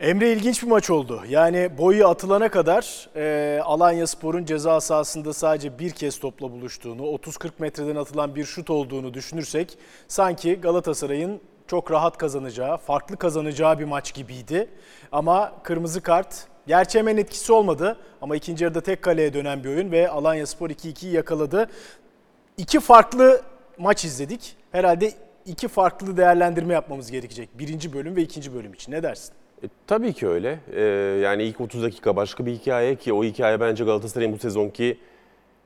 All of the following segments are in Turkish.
Emre ilginç bir maç oldu. Yani boyu atılana kadar e, Alanya Spor'un ceza sahasında sadece bir kez topla buluştuğunu, 30-40 metreden atılan bir şut olduğunu düşünürsek sanki Galatasaray'ın çok rahat kazanacağı, farklı kazanacağı bir maç gibiydi. Ama kırmızı kart gerçi hemen etkisi olmadı ama ikinci yarıda tek kaleye dönen bir oyun ve Alanya Spor 2-2'yi yakaladı. İki farklı maç izledik. Herhalde iki farklı değerlendirme yapmamız gerekecek. Birinci bölüm ve ikinci bölüm için. Ne dersin? E, tabii ki öyle. E, yani ilk 30 dakika başka bir hikaye ki o hikaye bence Galatasaray'ın bu sezonki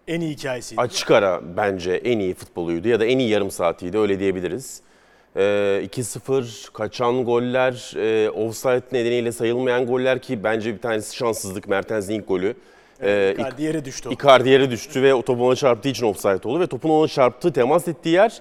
En iyi hikayesiydi. açık ara bence en iyi futboluydu ya da en iyi yarım saatiydi öyle diyebiliriz. E, 2-0 kaçan goller, e, offside nedeniyle sayılmayan goller ki bence bir tanesi şanssızlık Mertens'in ilk golü. E, Icardi yere düştü o. Icardi yere düştü ve o topu ona çarptığı için offside oldu ve topun ona çarptığı, temas ettiği yer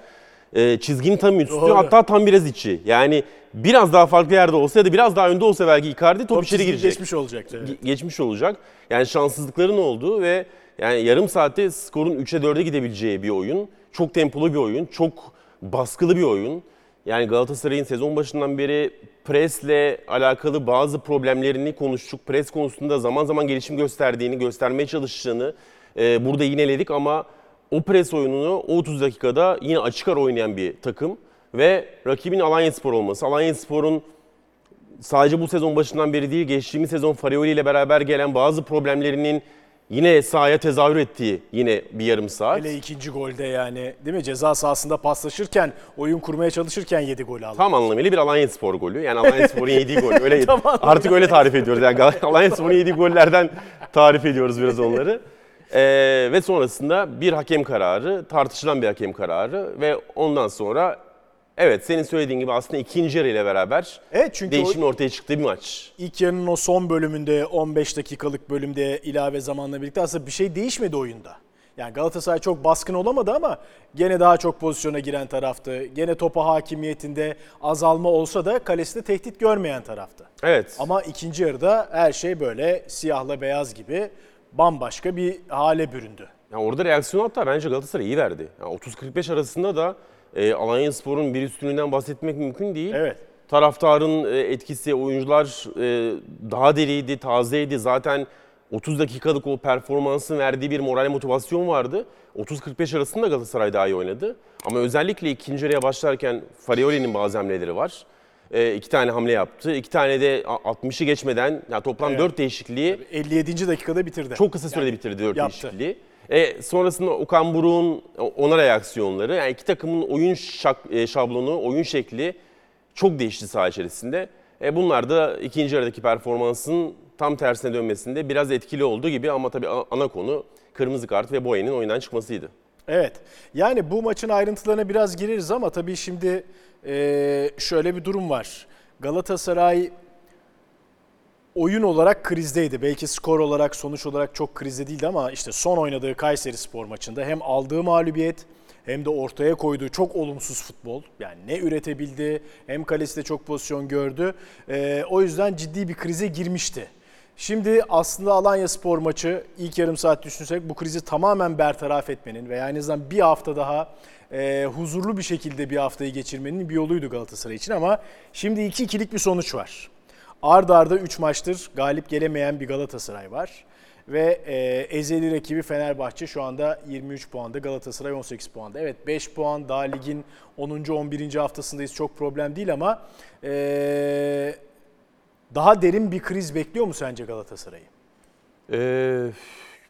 e, çizginin tam üstü Doğru. hatta tam biraz içi. Yani biraz daha farklı yerde olsa ya da biraz daha önde olsa belki Icardi top, Top içeri girecek. geçmiş olacaktı. evet. Ge- Geçmiş olacak. Yani şanssızlıkların olduğu ve yani yarım saatte skorun 3'e 4'e gidebileceği bir oyun. Çok tempolu bir oyun, çok baskılı bir oyun. Yani Galatasaray'ın sezon başından beri presle alakalı bazı problemlerini konuştuk. Pres konusunda zaman zaman gelişim gösterdiğini, göstermeye çalıştığını e, burada yineledik ama o pres oyununu o 30 dakikada yine açık ara oynayan bir takım ve rakibin Alanyaspor olması. Alanyaspor'un sadece bu sezon başından beri değil, geçtiğimiz sezon Farioli ile beraber gelen bazı problemlerinin yine sahaya tezahür ettiği yine bir yarım saat. Hele ikinci golde yani değil mi? Ceza sahasında paslaşırken, oyun kurmaya çalışırken 7 gol aldı. Tam anlamıyla bir Alanyaspor golü. Yani Alanyaspor'un yediği gol. Öyle artık öyle tarif ediyoruz. Yani Alanyaspor'un yediği gollerden tarif ediyoruz biraz onları. Ee, ve sonrasında bir hakem kararı, tartışılan bir hakem kararı ve ondan sonra evet senin söylediğin gibi aslında ikinci yarı ile beraber Evet çünkü o değişimin ortaya çıktığı bir maç. ilk yarının o son bölümünde 15 dakikalık bölümde ilave zamanla birlikte aslında bir şey değişmedi oyunda. Yani Galatasaray çok baskın olamadı ama gene daha çok pozisyona giren taraftı. Gene topa hakimiyetinde azalma olsa da kalesinde tehdit görmeyen taraftı. Evet. Ama ikinci yarıda her şey böyle siyahla beyaz gibi bambaşka bir hale büründü. Yani orada reaksiyon hatta bence Galatasaray iyi verdi. Yani 30-45 arasında da e, Alanyaspor'un bir üstünlüğünden bahsetmek mümkün değil. Evet. Taraftarın e, etkisi, oyuncular e, daha deriydi, tazeydi. Zaten 30 dakikalık o performansın verdiği bir moral motivasyon vardı. 30-45 arasında Galatasaray daha iyi oynadı. Ama özellikle ikinci yarıya başlarken Farioli'nin bazı hamleleri var. E, iki tane hamle yaptı. İki tane de a- 60'ı geçmeden yani toplam Evet. 4 değişikliği 57. dakikada bitirdi. çok kısa sürede bitirdi 4 yaptı. değişikliği. E, sonrasında Okan Buruk'un ona reaksiyonları, yani iki takımın oyun şak, e, şablonu, oyun şekli çok değişti saha içerisinde. E, bunlar da ikinci yarıdaki performansın tam tersine dönmesinde biraz etkili olduğu gibi ama tabii ana konu kırmızı kart ve Boyen'in oyundan çıkmasıydı. Evet. Yani bu maçın ayrıntılarına biraz gireriz ama tabii şimdi e, şöyle bir durum var. Galatasaray oyun olarak krizdeydi. Belki skor olarak, sonuç olarak çok krizde değildi ama işte son oynadığı Kayseri Spor maçında hem aldığı mağlubiyet hem de ortaya koyduğu çok olumsuz futbol. Yani ne üretebildi hem kalesinde çok pozisyon gördü. E, o yüzden ciddi bir krize girmişti. Şimdi aslında Alanya Spor maçı ilk yarım saat düşünsek bu krizi tamamen bertaraf etmenin veya en azından bir hafta daha e, huzurlu bir şekilde bir haftayı geçirmenin bir yoluydu Galatasaray için ama şimdi 2-2'lik bir sonuç var. Arda arda 3 maçtır galip gelemeyen bir Galatasaray var. Ve e, ezeli rakibi Fenerbahçe şu anda 23 puanda, Galatasaray 18 puanda. Evet 5 puan daha ligin 10. 11. haftasındayız çok problem değil ama e, daha derin bir kriz bekliyor mu sence Galatasaray'ı? Ee,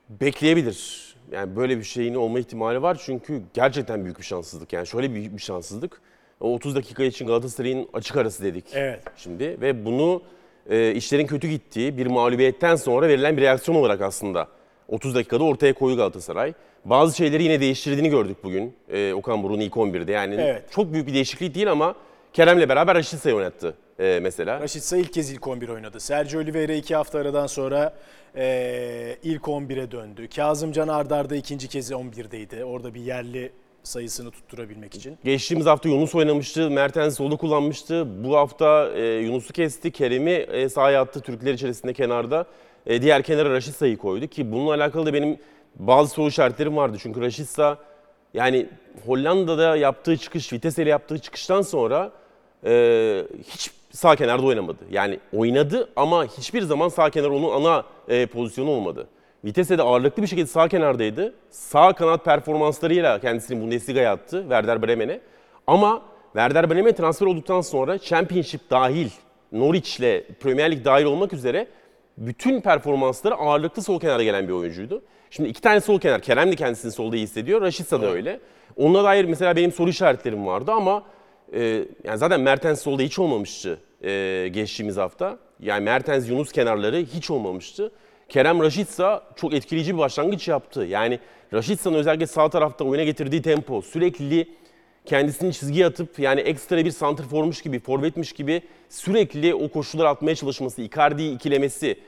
bekleyebilir. Yani böyle bir şeyin olma ihtimali var çünkü gerçekten büyük bir şanssızlık. Yani şöyle büyük bir şanssızlık. O 30 dakika için Galatasaray'ın açık arası dedik. Evet. Şimdi ve bunu e, işlerin kötü gittiği bir mağlubiyetten sonra verilen bir reaksiyon olarak aslında 30 dakikada ortaya koydu Galatasaray. Bazı şeyleri yine değiştirdiğini gördük bugün e, Okan Buruk'un ilk 11'de. Yani Evet. çok büyük bir değişiklik değil ama Kerem'le beraber Raşitsa'yı oynattı e, mesela. Raşitsa ilk kez ilk 11 oynadı. Sergio Oliveira iki hafta aradan sonra e, ilk 11'e döndü. Kazımcan Ardar'da ikinci kez 11'deydi. Orada bir yerli sayısını tutturabilmek için. Geçtiğimiz hafta Yunus oynamıştı, Mertens solu kullanmıştı. Bu hafta e, Yunus'u kesti, Kerem'i e, sahaya attı Türkler içerisinde kenarda. E, diğer kenara Raşitsa'yı koydu ki bununla alakalı da benim bazı soru işaretlerim vardı. Çünkü Raşitsa yani Hollanda'da yaptığı çıkış, Vitesse ile yaptığı çıkıştan sonra e, hiç sağ kenarda oynamadı. Yani oynadı ama hiçbir zaman sağ kenar onun ana e, pozisyonu olmadı. Vitesse de ağırlıklı bir şekilde sağ kenardaydı. Sağ kanat performanslarıyla kendisini Bundesliga'ya attı Werder Bremen'e. Ama Werder Bremen'e transfer olduktan sonra Championship dahil, Norwich'le Premier Lig dahil olmak üzere bütün performansları ağırlıklı sol kenara gelen bir oyuncuydu. Şimdi iki tane sol kenar, Kerem de kendisini solda iyi hissediyor, Rashica da öyle. Onunla dair mesela benim soru işaretlerim vardı ama e, yani zaten Mertens solda hiç olmamıştı e, geçtiğimiz hafta. Yani Mertens, Yunus kenarları hiç olmamıştı. Kerem Rashica çok etkileyici bir başlangıç yaptı. Yani Rashica'nın özellikle sağ tarafta oyuna getirdiği tempo, sürekli kendisini çizgiye atıp yani ekstra bir santrformuş gibi, forvetmiş gibi sürekli o koşular atmaya çalışması, Icardi'yi ikilemesi,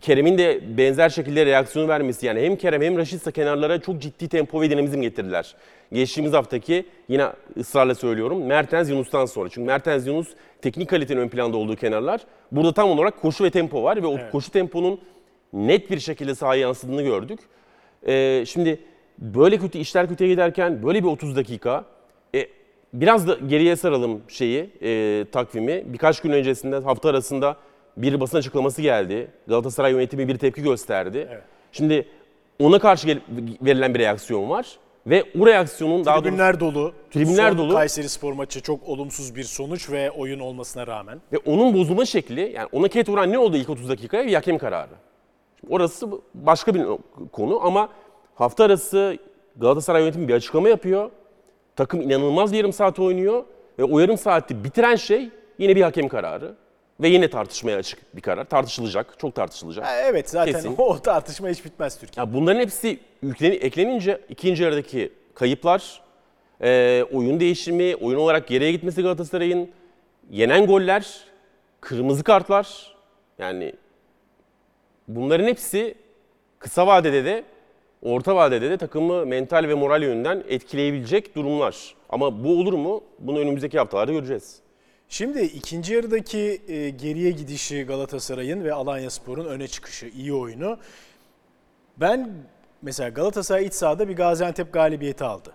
Kerem'in de benzer şekilde reaksiyonu vermesi yani hem Kerem hem Rashica kenarlara çok ciddi tempo ve dinamizm getirdiler. Geçtiğimiz haftaki yine ısrarla söylüyorum Mertens Yunus'tan sonra. Çünkü Mertens Yunus teknik kalitenin ön planda olduğu kenarlar. Burada tam olarak koşu ve tempo var ve o Evet. koşu temponun net bir şekilde sahaya yansıdığını gördük. Ee, şimdi böyle kötü işler kötüye giderken böyle bir 30 dakika e, biraz da geriye saralım şeyi e, takvimi. Birkaç gün öncesinde hafta arasında bir basın açıklaması geldi. Galatasaray yönetimi bir tepki gösterdi. Evet. Şimdi ona karşı gel- verilen bir reaksiyon var ve o reaksiyonun daha doğrusu Tribünler dolu. Tribünler Son dolu. Kayseri Spor maçı çok olumsuz bir sonuç ve oyun olmasına rağmen. Ve onun bozulma şekli, yani ona ket vuran ne oldu ilk 30 dakikaya? Bir hakem kararı. Şimdi orası başka bir konu ama hafta arası Galatasaray yönetimi bir açıklama yapıyor. Takım inanılmaz bir yarım saat oynuyor ve o yarım saati bitiren şey yine bir hakem kararı. Ve yine tartışmaya açık bir karar. Tartışılacak, çok tartışılacak. Ha, evet zaten Kesin. o tartışma hiç bitmez Türkiye. Ya bunların hepsi yükleni, eklenince ikinci yarıdaki kayıplar, e, oyun değişimi, oyun olarak geriye gitmesi Galatasaray'ın, yenen goller, kırmızı kartlar yani bunların hepsi kısa vadede de orta vadede de takımı mental ve moral yönünden etkileyebilecek durumlar. Ama bu olur mu? Bunu önümüzdeki haftalarda göreceğiz. Şimdi ikinci yarıdaki e, geriye gidişi Galatasaray'ın ve Alanyaspor'un öne çıkışı, iyi oyunu. Ben mesela Galatasaray iç sahada bir Gaziantep galibiyeti aldı.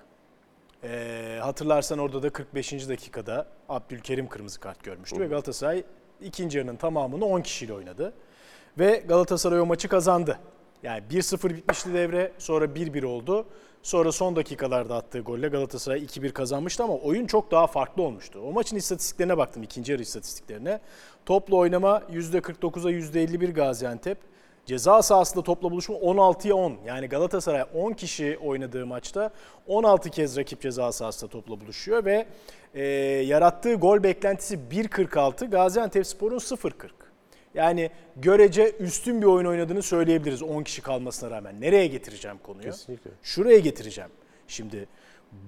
E, hatırlarsan orada da 45. dakikada Abdülkerim kırmızı kart görmüştü ve Galatasaray ikinci yarının tamamını 10 kişiyle oynadı. Ve Galatasaray o maçı kazandı. Yani 1-0 bitmişti devre, sonra 1-1 oldu. Sonra son dakikalarda attığı golle Galatasaray 2-1 kazanmıştı ama oyun çok daha farklı olmuştu. O maçın istatistiklerine baktım, ikinci yarı istatistiklerine. Topla oynama %49'a %51 Gaziantep. Ceza sahasında topla buluşma 16'ya 10. Yani Galatasaray 10 kişi oynadığı maçta 16 kez rakip ceza sahasında topla buluşuyor ve e, yarattığı gol beklentisi 1.46, Gaziantepspor'un 0.40. Yani görece üstün bir oyun oynadığını söyleyebiliriz 10 kişi kalmasına rağmen. Nereye getireceğim konuyu? Kesinlikle. Şuraya getireceğim. Şimdi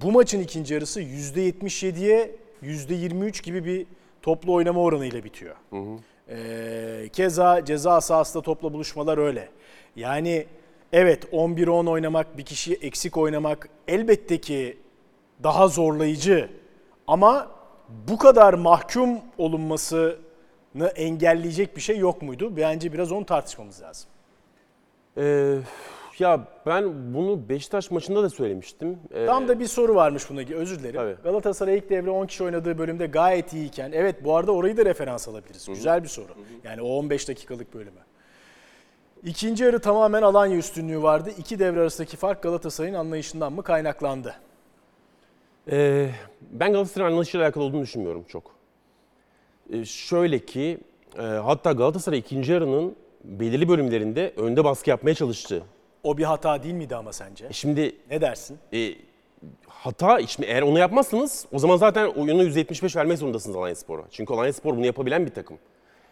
bu maçın ikinci yarısı %77'ye %23 gibi bir toplu oynama oranıyla bitiyor. Ee, keza ceza sahasında topla buluşmalar öyle. Yani evet 11-10 oynamak, bir kişi eksik oynamak elbette ki daha zorlayıcı. Ama bu kadar mahkum olunmasını engelleyecek bir şey yok muydu? Bence biraz onu tartışmamız lazım. Ee, ya ben bunu Beşiktaş maçında da söylemiştim. Ee, Tam da bir soru varmış buna. Özür dilerim. Tabii. Galatasaray ilk devre 10 kişi oynadığı bölümde gayet iyiyken. Evet bu arada orayı da referans alabiliriz. Güzel bir soru. Yani o 15 dakikalık bölümü. İkinci yarı tamamen Alanya üstünlüğü vardı. İki devre arasındaki fark Galatasaray'ın anlayışından mı kaynaklandı? Ee, ben Galatasaray'ın anlayışıyla alakalı olduğunu düşünmüyorum çok. Ee, şöyle ki, e, hatta Galatasaray ikinci yarının belirli bölümlerinde önde baskı yapmaya çalıştı. O bir hata değil miydi ama sence? E Şimdi Ne dersin? e, hata, şimdi eğer onu yapmazsanız o zaman zaten oyunu %75 vermek zorundasınız Alanyaspor'a. Çünkü Alanyaspor bunu yapabilen bir takım.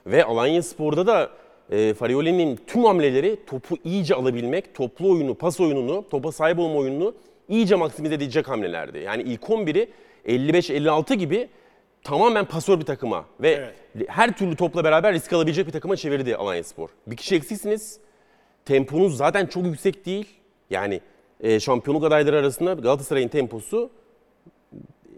Ve Alanyaspor'da da e, Farioli'nin tüm hamleleri topu iyice alabilmek, toplu oyunu, pas oyununu, topa sahip olma oyununu iyice maksimize edecek hamlelerdi. Yani ilk 11'i 55-56 gibi tamamen pasör bir takıma ve Evet. her türlü topla beraber risk alabilecek bir takıma çevirdi Alanyaspor. Bir kişi eksiksiniz. Temponuz zaten çok yüksek değil. Yani e, şampiyonluk adayları arasında Galatasaray'ın temposu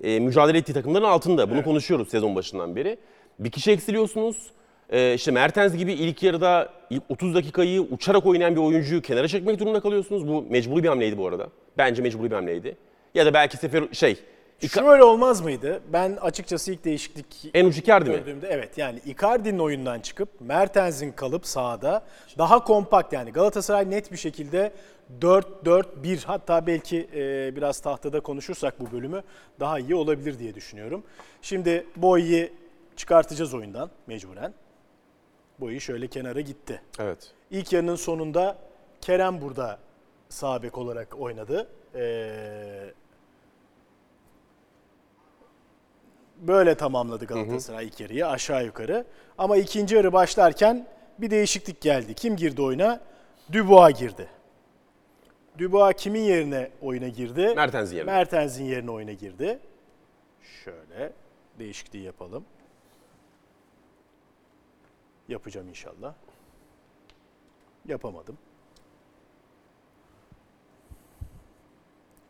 e, mücadele ettiği takımların altında. Bunu konuşuyoruz sezon başından beri. Bir kişi eksiliyorsunuz. E, işte Mertens gibi ilk yarıda ilk 30 dakikayı uçarak oynayan bir oyuncuyu kenara çekmek durumunda kalıyorsunuz. Bu mecburi bir hamleydi bu arada. Bence mecburi bir hamleydi. Ya da belki sefer şey Şöyle olmaz mıydı? Ben açıkçası ilk değişiklik En uç Icardi mi? gördüğümde evet yani Icardi'nin oyundan çıkıp Mertens'in kalıp sahada daha kompakt yani Galatasaray net bir şekilde 4-4-1 hatta belki e, biraz tahtada konuşursak bu bölümü daha iyi olabilir diye düşünüyorum. Şimdi Boy'u çıkartacağız oyundan mecburen. Boyu şöyle kenara gitti. Evet. İlk yarının sonunda Kerem burada sağ bek olarak oynadı. Ee, böyle tamamladı Galatasaray ilk yarıyı aşağı yukarı. Ama ikinci yarı başlarken bir değişiklik geldi. Kim girdi oyuna? Dubois girdi. Dubois kimin yerine oyuna girdi? Mertens'in yerine. Mertens'in yerine oyuna girdi. Şöyle değişikliği yapalım. Yapacağım inşallah. Yapamadım.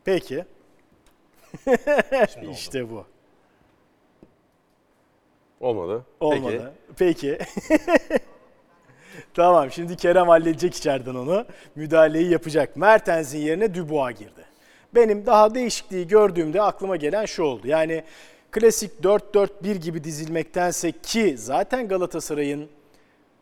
Peki. işte bu. Olmadı. Olmadı. Peki. tamam şimdi Kerem halledecek içeriden onu. Müdahaleyi yapacak. Mertens'in yerine Dubois girdi. Benim daha değişikliği gördüğümde aklıma gelen şu oldu. Yani klasik 4-4-1 gibi dizilmektense ki zaten Galatasaray'ın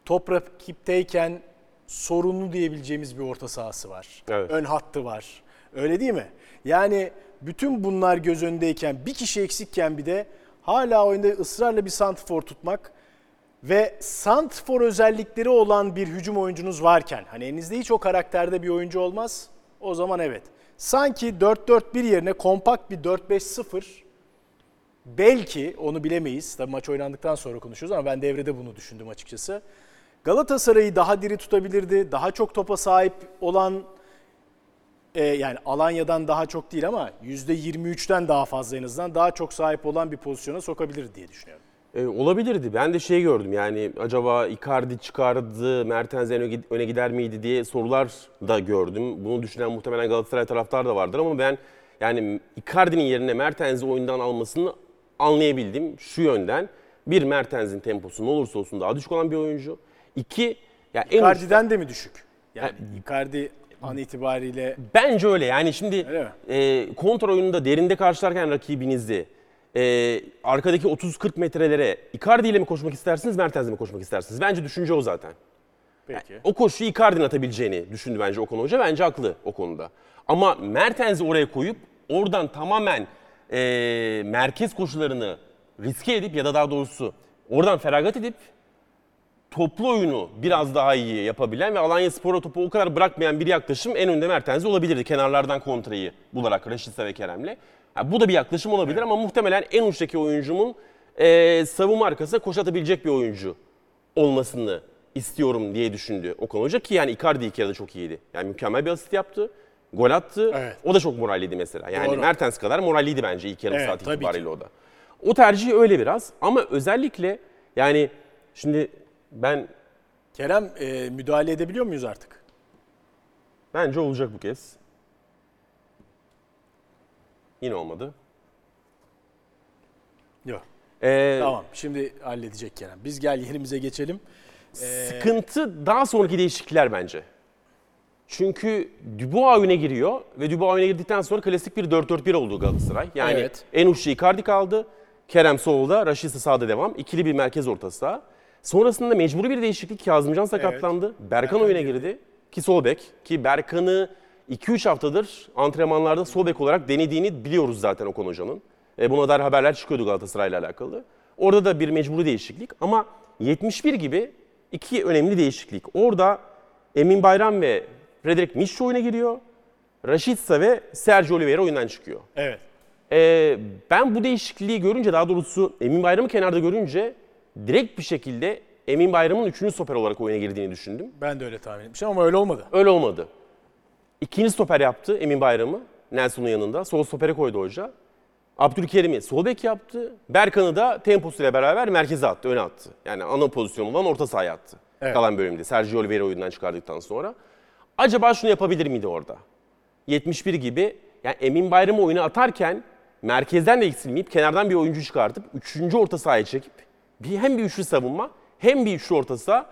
top rakipteyken sorunlu diyebileceğimiz bir orta sahası var. Evet. Ön hattı var. Öyle değil mi? Yani bütün bunlar göz önündeyken bir kişi eksikken bir de hala oyunda ısrarla bir santrfor tutmak ve santrfor özellikleri olan bir hücum oyuncunuz varken hani elinizde hiç o karakterde bir oyuncu olmaz. O zaman evet. Sanki 4-4-1 yerine kompakt bir 4-5-0 belki onu bilemeyiz. Tabii maç oynandıktan sonra konuşuruz ama ben devrede bunu düşündüm açıkçası. Galatasaray'ı daha diri tutabilirdi. Daha çok topa sahip olan e, yani Alanya'dan daha çok değil ama %23'ten daha fazla en azından daha çok sahip olan bir pozisyona sokabilir diye düşünüyorum. E, olabilirdi. Ben de şey gördüm yani acaba Icardi çıkardı, Mertens öne gid- öne gider miydi diye sorular da gördüm. Bunu düşünen muhtemelen Galatasaray taraftar da vardır ama ben yani Icardi'nin yerine Mertens'i oyundan almasını anlayabildim şu yönden. Bir Mertens'in temposu ne olursa olsun daha düşük olan bir oyuncu. İki ya en Icardi'den de mi düşük? Yani Icardi an itibariyle Bence öyle. Yani şimdi e, kontra oyununda derinde karşılarken rakibinizi e, arkadaki 30-40 metrelere Icardi ile mi koşmak istersiniz, Mertens'le mi koşmak istersiniz? Bence düşünce o zaten. peki. O koşuyu Icardi'nin atabileceğini düşündü bence Okan Hoca. Bence haklı o konuda. Ama Mertens'i oraya koyup oradan tamamen e, merkez koşularını riske edip ya da daha doğrusu oradan feragat edip toplu oyunu biraz daha iyi yapabilen ve Alanya Spor'a topu o kadar bırakmayan bir yaklaşım en önde Mertens'e olabilirdi. Kenarlardan kontrayı bularak Raşitsa ve Kerem'le. Ha, bu da bir yaklaşım olabilir ama muhtemelen en uçtaki oyuncumun e, savunma arkasına koşu atabilecek bir oyuncu olmasını istiyorum diye düşündü Okan Hoca ki yani Icardi ilk yarıda çok iyiydi. Yani mükemmel bir asist yaptı. Gol attı. Evet. O da çok moralliydi mesela. Yani Doğru. Mertens kadar moralliydi bence ilk yarım Evet, saat itibariyle ki. o da. O tercih öyle biraz ama özellikle yani şimdi ben Kerem e, müdahale edebiliyor muyuz artık? bence olacak bu kez. Yine olmadı. Yok. Ee, Tamam şimdi halledecek Kerem. Biz gel yerimize geçelim. Sıkıntı daha sonraki değişiklikler bence. Çünkü Dubois oyuna giriyor ve Dubois oyuna girdikten sonra klasik bir 4-4-1 oldu Galatasaray. Yani Evet. en uçta Icardi kaldı. Kerem solda, Raşit'si sağda devam. İkili bir merkez orta saha. Sonrasında mecburi bir değişiklik. Kazımcan sakatlandı. Berkan, Berkan oyuna girdi. Ki sol bek. Ki Berkan'ı 2-3 haftadır antrenmanlarda sol bek olarak denediğini biliyoruz zaten Okan Hoca'nın. E, buna dair haberler çıkıyordu Galatasaray'la alakalı. Orada da bir mecburi değişiklik ama 71 gibi iki önemli değişiklik. Orada Emin Bayram ve Frederic Mişçi oyuna giriyor. Rashica ve Sergio Oliveira oyundan çıkıyor. Evet. Ee, ben bu değişikliği görünce daha doğrusu Emin Bayram'ı kenarda görünce direkt bir şekilde Emin Bayram'ın üçüncü stoper olarak oyuna girdiğini düşündüm. Ben de öyle tahmin etmiştim ama öyle olmadı. Öyle olmadı. İkinci stoper yaptı Emin Bayram'ı Nelson'un yanında. Sol stopere koydu hoca. Abdülkerim'i sol bek yaptı. Berkan'ı da temposuyla beraber merkeze attı, öne attı. Yani ana pozisyon olan orta sahaya attı. Evet. Kalan bölümde. Sergio Oliveira oyundan çıkardıktan sonra. Acaba şunu yapabilir miydi orada? 71 gibi yani Emin Bayram'ı oyuna atarken merkezden de eksilmeyip kenardan bir oyuncu çıkartıp 3. orta sahaya çekip bir, hem bir üçlü savunma hem bir üçlü orta saha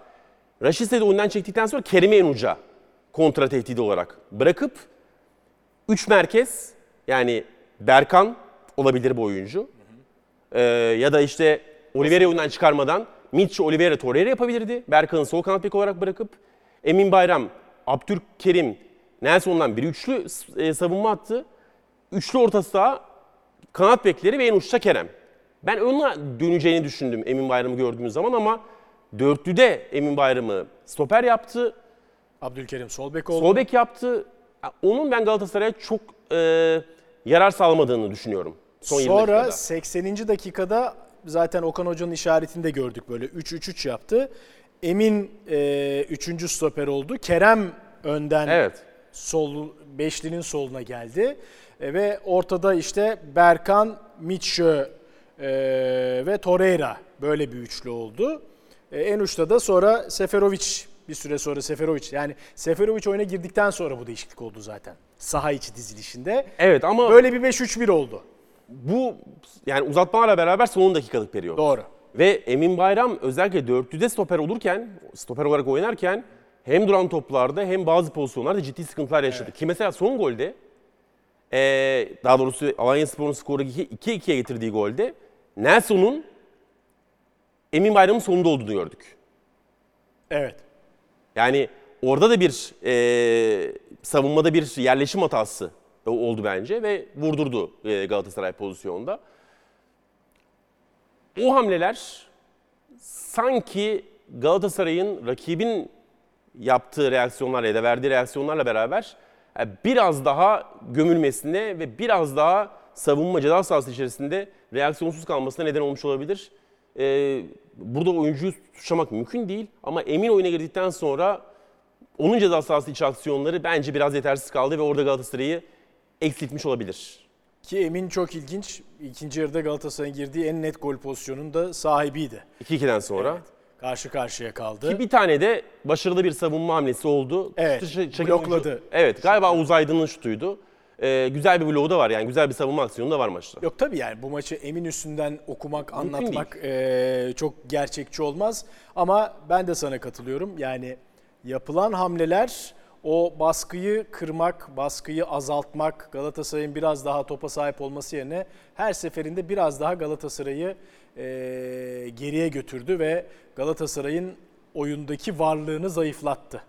Raşit'i de oyundan çektikten sonra Kerim'i en uca kontra tehdidi olarak bırakıp 3 merkez yani Berkan olabilir bu oyuncu. Ee, ya da işte Oliveira oyundan çıkarmadan Mitch, Oliveira, Torreira yapabilirdi. Berkan'ı sol kanat bek olarak bırakıp Emin Bayram, Abdülkerim, Nelson'dan bir üçlü e, savunma attı. Üçlü orta saha, kanat bekleri ve en uçta Kerem. Ben ona döneceğini düşündüm Emin Bayram'ı gördüğümüz zaman ama dörtlüde Emin Bayram'ı stoper yaptı. Abdülkerim sol bek oldu. Sol bek yaptı. Onun ben Galatasaray'a çok e, yarar sağlamadığını düşünüyorum. Son 20 Sonra dakikada. 80. dakikada zaten Okan Hoca'nın işaretini de gördük böyle 3-3-3 yaptı. Emin 3. stoper oldu. Kerem önden Evet. sol beşlinin soluna geldi. E, ve ortada işte Berkan, Mitchö e, ve Torreira böyle bir üçlü oldu. E, en uçta da sonra Seferovic bir süre sonra Seferovic yani Seferovic oyuna girdikten sonra bu değişiklik oldu zaten. Saha içi dizilişinde. Evet ama Böyle bir 5-3-1 oldu. bu yani uzatmalarla beraber son 10 dakikalık periyot. Doğru. Ve Emin Bayram özellikle dörtlüde stoper olurken, stoper olarak oynarken hem duran toplarda hem bazı pozisyonlarda ciddi sıkıntılar yaşadı. Ki mesela son golde, ee, daha doğrusu Alanya Spor'un skoru 2-2'ye getirdiği golde Nelson'un Emin Bayram'ın sonunda olduğunu gördük. Evet. Yani orada da bir e, savunmada bir yerleşim hatası oldu bence ve vurdurdu e, Galatasaray pozisyonda. O hamleler sanki Galatasaray'ın rakibin yaptığı reaksiyonlarla ya da verdiği reaksiyonlarla beraber e, biraz daha gömülmesine ve biraz daha savunma ceza sahası içerisinde reaksiyonsuz kalmasına neden olmuş olabilir. E, burada oyuncuyu suçlamak mümkün değil ama emin oyuna girdikten sonra onun ceza sahası içi aksiyonları bence biraz yetersiz kaldı ve orada Galatasaray'ı eksiltmiş olabilir. Ki Emin çok ilginç. İkinci yarıda Galatasaray'ın girdiği en net gol pozisyonunun da sahibiydi. 2-2'den sonra. Karşı karşıya kaldı. Ki bir tane de başarılı bir savunma hamlesi oldu. Evet, Şut dışı çeken blokladı. Evet galiba Oğuz Aydın'ın şutuydu. Ee, güzel bir bloğu da var yani güzel bir savunma aksiyonu da var maçta. Yok tabii yani bu maçı Emin üstünden okumak, Mümkün anlatmak eee, çok gerçekçi olmaz. Ama ben de sana katılıyorum. Yani yapılan hamleler o baskıyı kırmak, baskıyı azaltmak, Galatasaray'ın biraz daha topa sahip olması yerine her seferinde biraz daha Galatasaray'ı eee, geriye götürdü ve Galatasaray'ın oyundaki varlığını zayıflattı.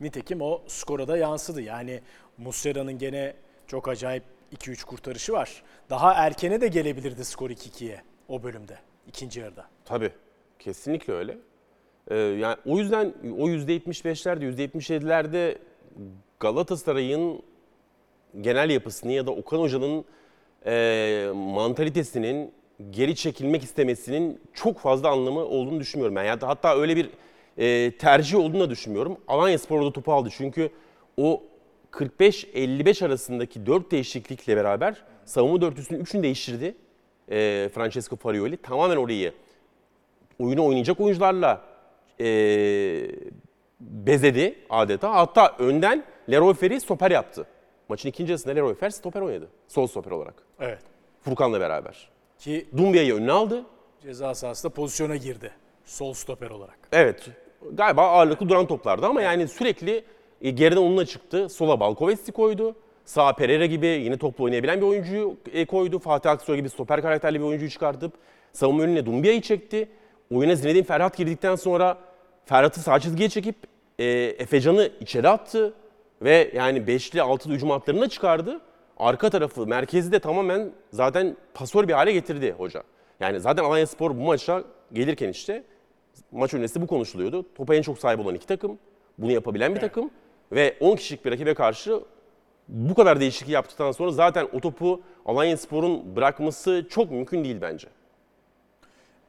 Nitekim o skora da yansıdı. Yani Muslera'nın gene çok acayip 2-3 kurtarışı var. Daha erkene de gelebilirdi skor 2-2'ye o bölümde, ikinci yarıda. Tabii. Kesinlikle öyle. Ee, yani o yüzden o %75'lerde, %77'lerde Galatasaray'ın genel yapısını ya da Okan Hoca'nın e, mantalitesinin geri çekilmek istemesinin çok fazla anlamı olduğunu düşünmüyorum. Ben. Yani hatta öyle bir e, tercih olduğunu da düşünmüyorum. Alanya Spor orada topu aldı çünkü o 45-55 arasındaki 4 değişiklikle beraber savunma dörtlüsünün 3'ünü değiştirdi. E, Francesco Farioli tamamen orayı oyunu oynayacak oyuncularla e, bezedi adeta. Hatta önden Leroy Ferri stoper yaptı. Maçın ikinci yarısında Leroy Fer stoper oynadı. Sol stoper olarak. Evet. Furkan'la beraber. Ki Dumbia'yı önüne aldı. ceza sahasında pozisyona girdi. Sol stoper olarak. Evet. Galiba ağırlıklı duran toplardı ama yani sürekli e, geriden onunla çıktı. Sola Balkovesti koydu. Sağa Pereira gibi yine toplu oynayabilen bir oyuncuyu e, koydu. Fatih Aksoy gibi stoper karakterli bir oyuncuyu çıkartıp savunma önüne Dumbia'yı çekti. Oyuna Zinedine Ferhat girdikten sonra Ferhat'ı sağ çizgiye çekip e, Efecan'ı içeri attı. Ve yani beşli altılı hücum hatlarını da çıkardı. Arka tarafı, merkezi de tamamen zaten pasör bir hale getirdi hoca. Yani zaten Alanya Spor bu maça gelirken işte maç öncesi bu konuşuluyordu. Topa en çok sahip olan iki takım. Bunu yapabilen bir takım. Ve 10 kişilik bir rakibe karşı bu kadar değişiklik yaptıktan sonra zaten o topu Alanya Spor'un bırakması çok mümkün değil bence.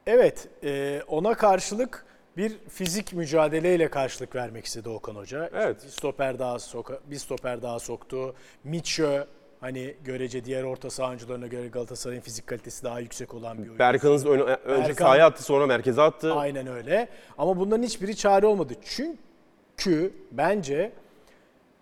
Evet, e, ona karşılık bir fizik mücadeleyle karşılık vermek istedi Okan Hoca. İşte Evet. bir stoper daha soka, bir stoper daha soktu. Mitchö hani görece diğer orta saha oyuncularına göre Galatasaray'ın fizik kalitesi daha yüksek olan bir oyuncu. Berkan'ız ön- önce Berkan- sahaya attı sonra merkeze attı. Aynen öyle. Ama bunların hiçbiri çare olmadı. Çünkü bence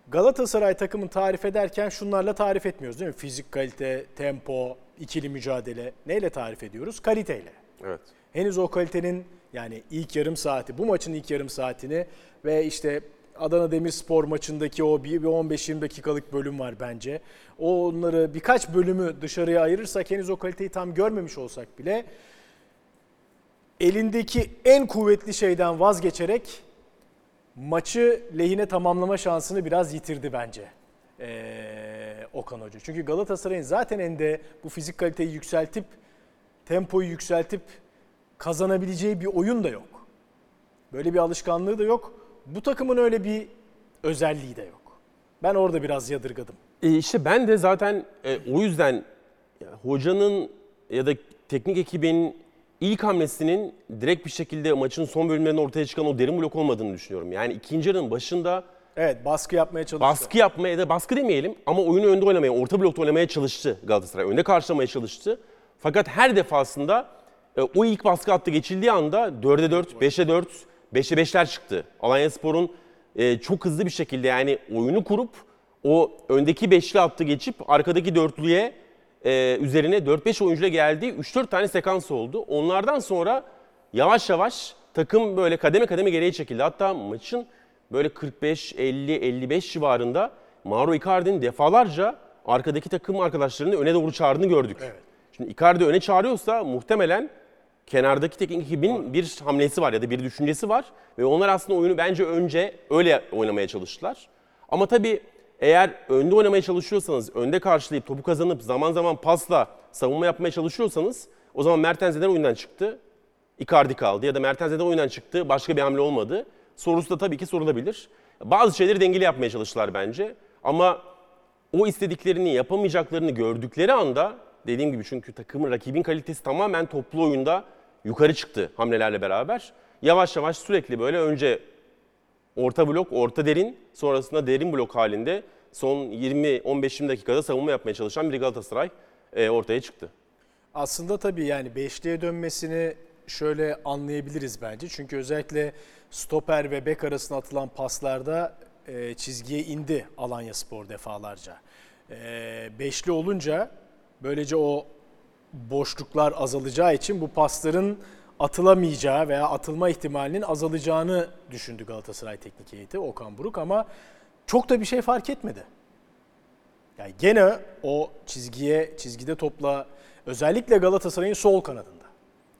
Galatasaray takımını tarif ederken şunlarla tarif etmiyoruz değil mi? Fizik kalite, tempo, ikili mücadele. Neyle tarif ediyoruz? Kaliteyle. Evet. Henüz o kalitenin yani ilk yarım saati, bu maçın ilk yarım saatini ve işte Adana Demirspor maçındaki o bir bir 15-20 dakikalık bölüm var bence. Onları birkaç bölümü dışarıya ayırırsak henüz o kaliteyi tam görmemiş olsak bile elindeki en kuvvetli şeyden vazgeçerek maçı lehine tamamlama şansını biraz yitirdi bence. Ee, Okan Hoca. Çünkü Galatasaray'ın zaten ende bu fizik kaliteyi yükseltip tempoyu yükseltip kazanabileceği bir oyun da yok. Böyle bir alışkanlığı da yok. Bu takımın öyle bir özelliği de yok. Ben orada biraz yadırgadım. E işte ben de zaten e, o yüzden hocanın ya da teknik ekibin ilk hamlesinin direkt bir şekilde maçın son bölümlerinde ortaya çıkan o derin blok olmadığını düşünüyorum. Yani ikinci yarının başında Evet baskı yapmaya çalıştı. baskı yapmaya ya da baskı demeyelim ama oyunu önde oynamaya, orta blokta oynamaya çalıştı Galatasaray. Önde karşılamaya çalıştı. Fakat her defasında e, o ilk baskı hattı geçildiği anda 4'e 4, 5'e 4, 5'e 5'ler çıktı. Alanya Spor'un e, çok hızlı bir şekilde yani oyunu kurup o öndeki beşli hattı geçip arkadaki dörtlüye e, üzerine 4-5 oyuncuyla geldiği 3-4 tane sekans oldu. Onlardan sonra yavaş yavaş takım böyle kademe kademe geriye çekildi. Hatta maçın böyle 45, 50, 55 civarında Mauro Icardi'nin defalarca arkadaki takım arkadaşlarını öne doğru çağırdığını gördük. Şimdi Icardi öne çağırıyorsa muhtemelen kenardaki teknik ekibin bir hamlesi var ya da bir düşüncesi var. Ve onlar aslında oyunu bence önce öyle oynamaya çalıştılar. Ama tabii eğer önde oynamaya çalışıyorsanız, önde karşılayıp topu kazanıp zaman zaman pasla savunma yapmaya çalışıyorsanız o zaman Mertens neden oyundan çıktı? Icardi kaldı ya da Mertens neden oyundan çıktı? Başka bir hamle olmadı. Sorusu da tabii ki sorulabilir. Bazı şeyleri dengeli yapmaya çalıştılar bence. Ama o istediklerini yapamayacaklarını gördükleri anda dediğim gibi çünkü takımın rakibin kalitesi tamamen toplu oyunda yukarı çıktı hamlelerle beraber. Yavaş yavaş sürekli böyle önce orta blok, orta derin, sonrasında derin blok halinde son 20-15-20 dakikada savunma yapmaya çalışan bir Galatasaray e, ortaya çıktı. Aslında tabii yani beşliğe dönmesini şöyle anlayabiliriz bence. Çünkü özellikle stoper ve bek arasına atılan paslarda e, çizgiye indi Alanya Spor defalarca. E, beşli olunca böylece o boşluklar azalacağı için bu pasların atılamayacağı veya atılma ihtimalinin azalacağını düşündü Galatasaray teknik heyeti Okan Buruk ama çok da bir şey fark etmedi. Yani gene o çizgiye, çizgide topla özellikle Galatasaray'ın sol kanadında.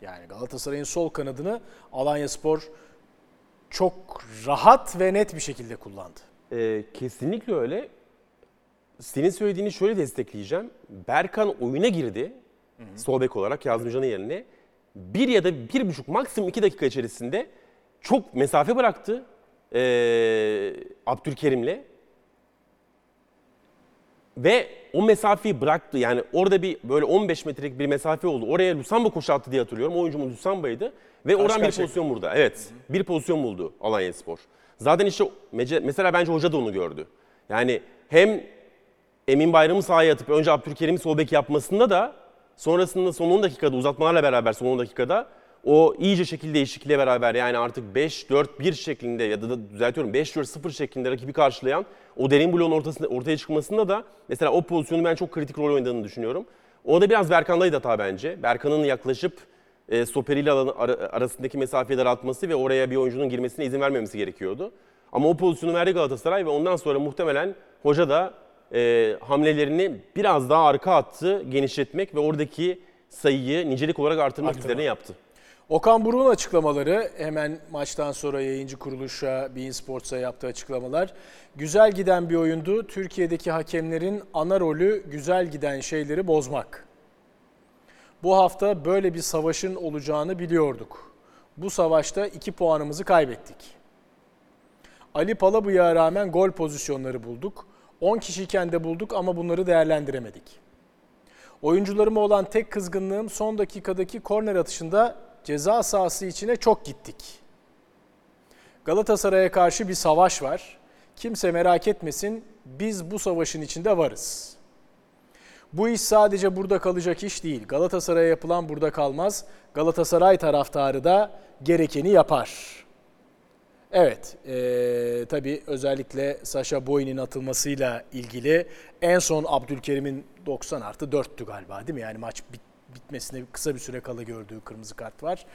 Yani Galatasaray'ın sol kanadını Alanya Spor çok rahat ve net bir şekilde kullandı. Ee, kesinlikle öyle. Senin söylediğini şöyle destekleyeceğim. Berkan oyuna girdi. Sol bek olarak Yazımcan'ın yerine. Bir ya da bir buçuk maksimum iki dakika içerisinde çok mesafe bıraktı ee, Abdülkerim'le. Ve o mesafeyi bıraktı. Yani orada bir böyle 15 metrelik bir mesafe oldu. Oraya Lusamba koşu attı diye hatırlıyorum. O oyuncumuz Lusamba'ydı. Ve oradan bir pozisyon burada. Evet. Bir pozisyon buldu Alanya Spor. Zaten işte mesela bence hoca da onu gördü. Yani hem Emin Bayram'ı sahaya atıp önce Abdülkerim'i sol bek yapmasında da sonrasında son 10 dakikada uzatmalarla beraber son 10 dakikada o iyice şekil değişikliğiyle beraber yani artık 5-4-1 şeklinde ya da, da düzeltiyorum 5-4-0 şeklinde rakibi karşılayan o derin bloğun ortasında, ortaya çıkmasında da mesela o pozisyonu ben çok kritik rol oynadığını düşünüyorum. O da biraz Berkan'daydı hata bence. Berkan'ın yaklaşıp e, stoperiyle alanı, ara- arasındaki mesafeyi daraltması ve oraya bir oyuncunun girmesine izin vermemesi gerekiyordu. Ama o pozisyonu verdi Galatasaray ve ondan sonra muhtemelen hoca da e, hamlelerini biraz daha arka attı, genişletmek ve oradaki sayıyı nicelik olarak artırmak Artırmak. üzerine yaptı. Okan Buruk'un açıklamaları hemen maçtan sonra yayıncı kuruluşa Bein Sports'a yaptığı açıklamalar. Güzel giden bir oyundu. Türkiye'deki hakemlerin ana rolü güzel giden şeyleri bozmak. Bu hafta böyle bir savaşın olacağını biliyorduk. Bu savaşta 2 puanımızı kaybettik. Ali Palabıyık'a rağmen gol pozisyonları bulduk. 10 kişiyken de bulduk ama bunları değerlendiremedik. Oyuncularıma olan tek kızgınlığım son dakikadaki korner atışında ceza sahası içine çok gittik. Galatasaray'a karşı bir savaş var. Kimse merak etmesin, biz bu savaşın içinde varız. Bu iş sadece burada kalacak iş değil. Galatasaray'a yapılan burada kalmaz. Galatasaray taraftarı da gerekeni yapar. Evet, eee tabii özellikle Sasha Boy'un atılmasıyla ilgili en son Abdülkerim'in 90 artı 4'tü galiba değil mi? Yani maç bit- bitmesine kısa bir süre kala gördüğü kırmızı kart var.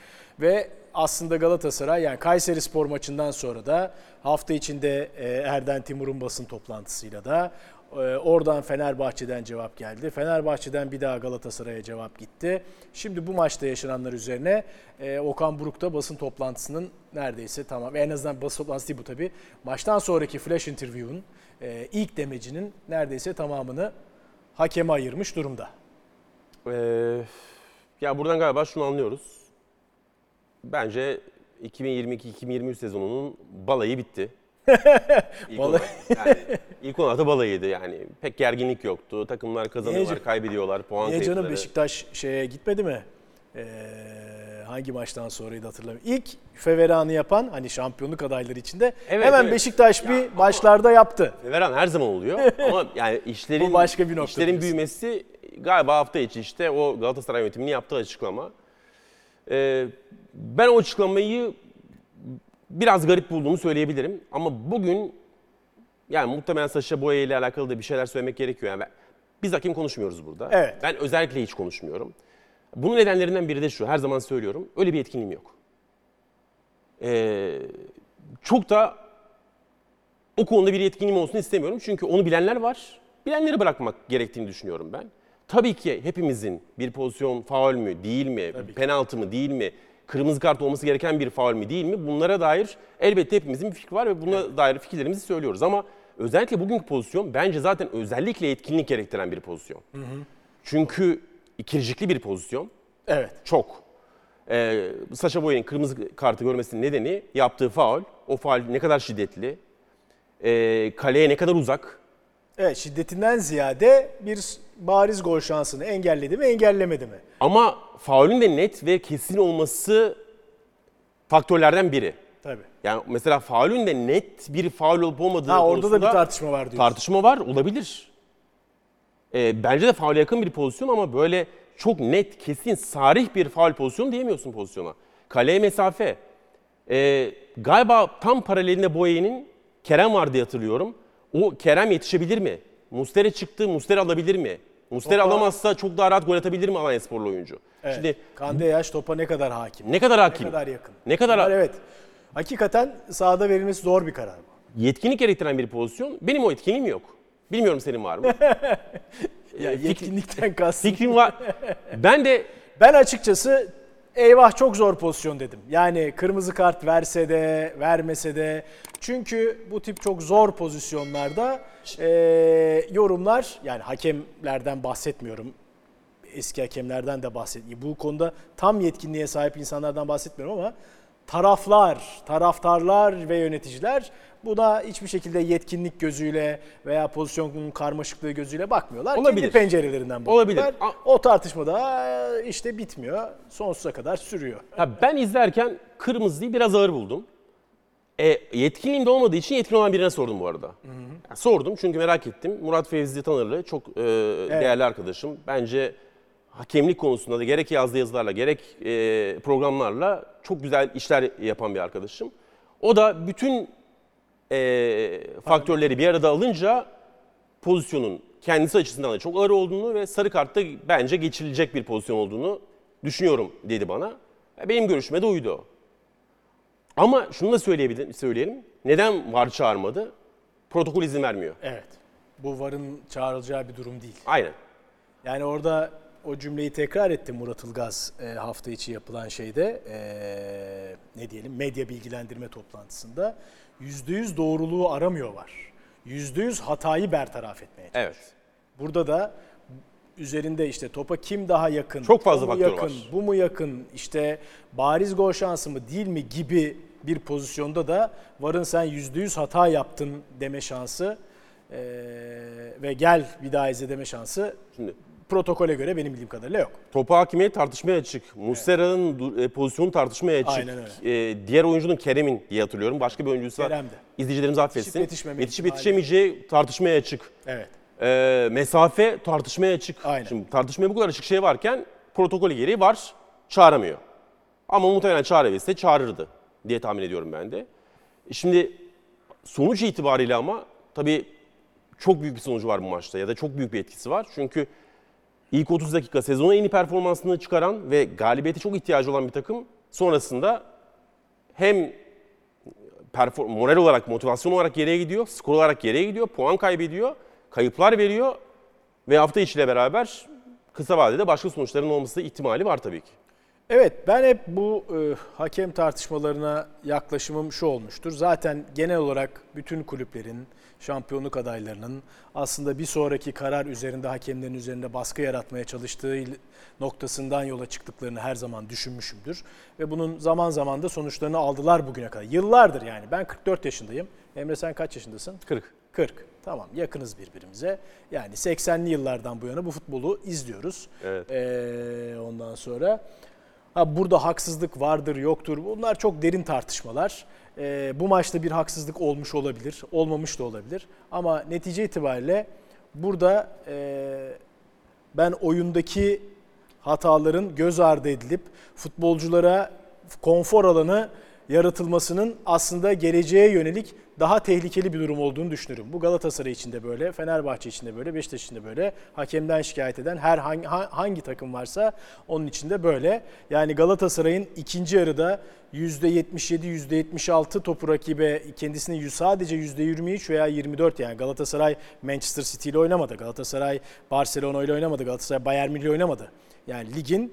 Ve aslında Galatasaray yani Kayseri Spor maçından sonra da hafta içinde e, Erden Timur'un basın toplantısıyla da e, oradan Fenerbahçe'den cevap geldi. Fenerbahçe'den bir daha Galatasaray'a cevap gitti. Şimdi bu maçta yaşananlar üzerine e, Okan Buruk da basın toplantısının neredeyse tamam. En azından basın toplantısı değil bu tabii. Maçtan sonraki flash interview'un e, ilk demecinin neredeyse tamamını hakeme ayırmış durumda. Ee, ya buradan galiba şunu anlıyoruz. Bence 2022-2023 sezonunun balayı bitti. İlk Balayı. yani ilk olarak da balayıydı yani. Pek gerginlik yoktu. Takımlar kazanıyorlar, Niye- kaybediyorlar. Puan Niye canım. Beşiktaş şeye gitmedi mi? Ee, hangi maçtan sonraydı hatırlamıyorum. İlk feveranı yapan hani şampiyonluk adayları içinde Evet, hemen evet. Beşiktaş Ya bir ama- başlarda yaptı. Veren her zaman oluyor ama yani işlerin Bu başka bir nokta işlerin diyorsun. büyümesi galiba hafta içi işte o Galatasaray yönetiminin yaptığı açıklama. Ee, ben o açıklamayı biraz garip bulduğumu söyleyebilirim ama bugün yani muhtemelen Saşa Boya ile alakalı da bir şeyler söylemek gerekiyor. Yani ben- biz hakim konuşmuyoruz burada. Evet. Ben özellikle hiç konuşmuyorum. Bunun nedenlerinden biri de şu. Her zaman söylüyorum. Öyle bir etkinliğim yok. Ee, çok da o konuda bir yetkinliğim olsun istemiyorum. Çünkü onu bilenler var. Bilenleri bırakmak gerektiğini düşünüyorum ben. Tabii ki hepimizin bir pozisyon faul mü, değil mi, Tabii ki. penaltı mı, değil mi, kırmızı kart olması gereken bir faul mü, değil mi? Bunlara dair elbette hepimizin bir fikri var ve buna dair fikirlerimizi söylüyoruz. Ama özellikle bugünkü pozisyon bence zaten özellikle yetkinlik gerektiren bir pozisyon. Çünkü ikircikli bir pozisyon. Evet. Çok. Ee, Saşa Boya'nın kırmızı kartı görmesinin nedeni yaptığı faul. O faul ne kadar şiddetli, ee, kaleye ne kadar uzak. Evet şiddetinden ziyade bir bariz gol şansını engelledi mi engellemedi mi? Ama faulün de net ve kesin olması faktörlerden biri. Tabii. Yani mesela faulün de net bir faul olup olmadığı Ha orada da bir tartışma var diyorsun. tartışma var olabilir. Ee, bence de faule yakın bir pozisyon ama böyle çok net, kesin, sarih bir faul pozisyonu diyemiyorsun pozisyona. Kaleye mesafe. Ee, galiba tam paralelinde Boye'nin Kerem vardı diye hatırlıyorum. O Kerem yetişebilir mi? Mustere çıktı, Mustere alabilir mi? Mustere Topa- alamazsa çok daha rahat gol atabilir mi Alanya Sporlu oyuncu? Evet. Şimdi Kande Yaş topa ne kadar hakim? ne kadar Ne hakim? kadar yakın? Ne kadar Bunlar evet. Hakikaten sahada verilmesi zor bir karar bu. yetkinlik gerektiren bir pozisyon. Benim o yetkinliğim yok. Bilmiyorum senin var mı? Ya yetkinlikten kastım. Fikrim var. Ben de Ben açıkçası eyvah çok zor pozisyon dedim. Yani kırmızı kart verse de vermese de. Çünkü bu tip çok zor pozisyonlarda e, yorumlar yani hakemlerden bahsetmiyorum. Eski hakemlerden de bahsetmiyorum. Bu konuda tam yetkinliğe sahip insanlardan bahsetmiyorum ama taraflar, taraftarlar ve yöneticiler buna hiçbir şekilde yetkinlik gözüyle veya pozisyonun karmaşıklığı gözüyle bakmıyorlar. Olabilir. Kendi pencerelerinden bakıyorlar. Olabilir. O tartışma da işte bitmiyor. Sonsuza kadar sürüyor. ya ben izlerken kırmızıyı biraz ağır buldum. E, yetkinliğim de olmadığı için yetkin olan birine sordum bu arada. Ya sordum çünkü merak ettim. Murat Fevzi Tanırlı çok e, değerli arkadaşım. Bence hakemlik konusunda da gerek yazdığı yazılarla gerek e, programlarla çok güzel işler yapan bir arkadaşım. O da bütün e, faktörleri bir arada alınca pozisyonun kendisi açısından da çok ağır olduğunu ve sarı kartta bence geçirilecek bir pozisyon olduğunu düşünüyorum dedi bana. Benim görüşüme de uydu. Ama şunu da söyleyebilirim, söyleyelim. Neden VAR çağırmadı? Protokol izin vermiyor. Evet. Bu VAR'ın çağrılacağı bir durum değil. Aynen. Yani orada o cümleyi tekrar etti Murat Ilgaz e, hafta içi yapılan şeyde e, ne diyelim medya bilgilendirme toplantısında %100 doğruluğu aramıyor var. %100 hatayı bertaraf etmeye çalışıyor. Evet. Burada da üzerinde işte topa kim daha yakın, Çok fazla faktör yakın, var. bu mu yakın, işte bariz gol şansı mı değil mi gibi bir pozisyonda da varın sen %100 hata yaptın deme şansı eee, ve gel bir daha izle deme şansı Şimdi protokole göre benim bildiğim kadarıyla yok. topa hakimiyet tartışmaya açık. Muslera'nın e, pozisyonu tartışmaya açık. Aynen E, diğer oyuncunun Kerem'in diye hatırlıyorum. Başka bir oyuncuysa Kerem'di. izleyicilerimiz affetsin. Yetişip ihtimali. yetişemeyeceği tartışmaya açık. Evet. E, mesafe tartışmaya açık. Aynen. Şimdi tartışmaya bu kadar açık şey varken protokolü gereği var çağıramıyor. Ama muhtemelen çağırabilse çağırırdı diye tahmin ediyorum ben de. Şimdi sonuç itibariyle ama tabii çok büyük bir sonucu var bu maçta ya da çok büyük bir etkisi var. Çünkü İlk 30 dakika sezonun en iyi performansını çıkaran ve galibiyete çok ihtiyacı olan bir takım sonrasında hem perform moral olarak, motivasyon olarak geriye gidiyor, skor olarak geriye gidiyor, puan kaybediyor, kayıplar veriyor ve hafta içiyle beraber kısa vadede başka sonuçların olması ihtimali var tabii ki. Evet ben hep bu e, hakem tartışmalarına yaklaşımım şu olmuştur. Zaten genel olarak bütün kulüplerin, şampiyonluk adaylarının aslında bir sonraki karar üzerinde hakemlerin üzerinde baskı yaratmaya çalıştığı noktasından yola çıktıklarını her zaman düşünmüşümdür. Ve bunun zaman zaman da sonuçlarını aldılar bugüne kadar. Yıllardır yani ben 44 yaşındayım. Emre sen kaç yaşındasın? 40. 40. Tamam yakınız birbirimize. Yani 80'li yıllardan bu yana bu futbolu izliyoruz. Evet. Ee, ondan sonra ha, burada haksızlık vardır yoktur bunlar çok derin tartışmalar. Ee, bu maçta bir haksızlık olmuş olabilir, olmamış da olabilir. Ama netice itibariyle burada e, ben oyundaki hataların göz ardı edilip futbolculara konfor alanı yaratılmasının aslında geleceğe yönelik daha tehlikeli bir durum olduğunu düşünüyorum. Bu Galatasaray için de böyle, Fenerbahçe için de böyle, Beşiktaş için de böyle. Hakemden şikayet eden her hangi, hangi takım varsa onun için de böyle. Yani Galatasaray'ın ikinci yarıda %77, %76 topu rakibe kendisini sadece %23 veya 24 yani Galatasaray Manchester City ile oynamadı. Galatasaray Barcelona ile oynamadı. Galatasaray Bayern Münih ile oynamadı. Yani ligin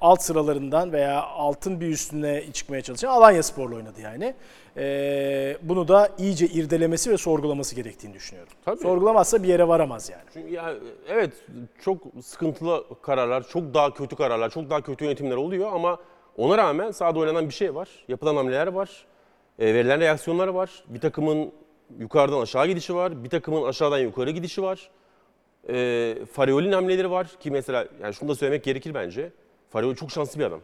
alt sıralarından veya altın bir üstüne çıkmaya çalışan Alanya Spor'la oynadı yani. E, bunu da iyice irdelemesi ve sorgulaması gerektiğini düşünüyorum. Tabii. Sorgulamazsa bir yere varamaz yani. Çünkü ya evet çok sıkıntılı kararlar, çok daha kötü kararlar, çok daha kötü yönetimler oluyor ama ona rağmen sahada oynanan bir şey var. Yapılan hamleler var. E, verilen reaksiyonlar var. Bir takımın yukarıdan aşağı gidişi var. Bir takımın aşağıdan yukarı gidişi var. E, Farioli'nin hamleleri var ki mesela yani şunu da söylemek gerekir bence. Farioli çok şanslı bir adam.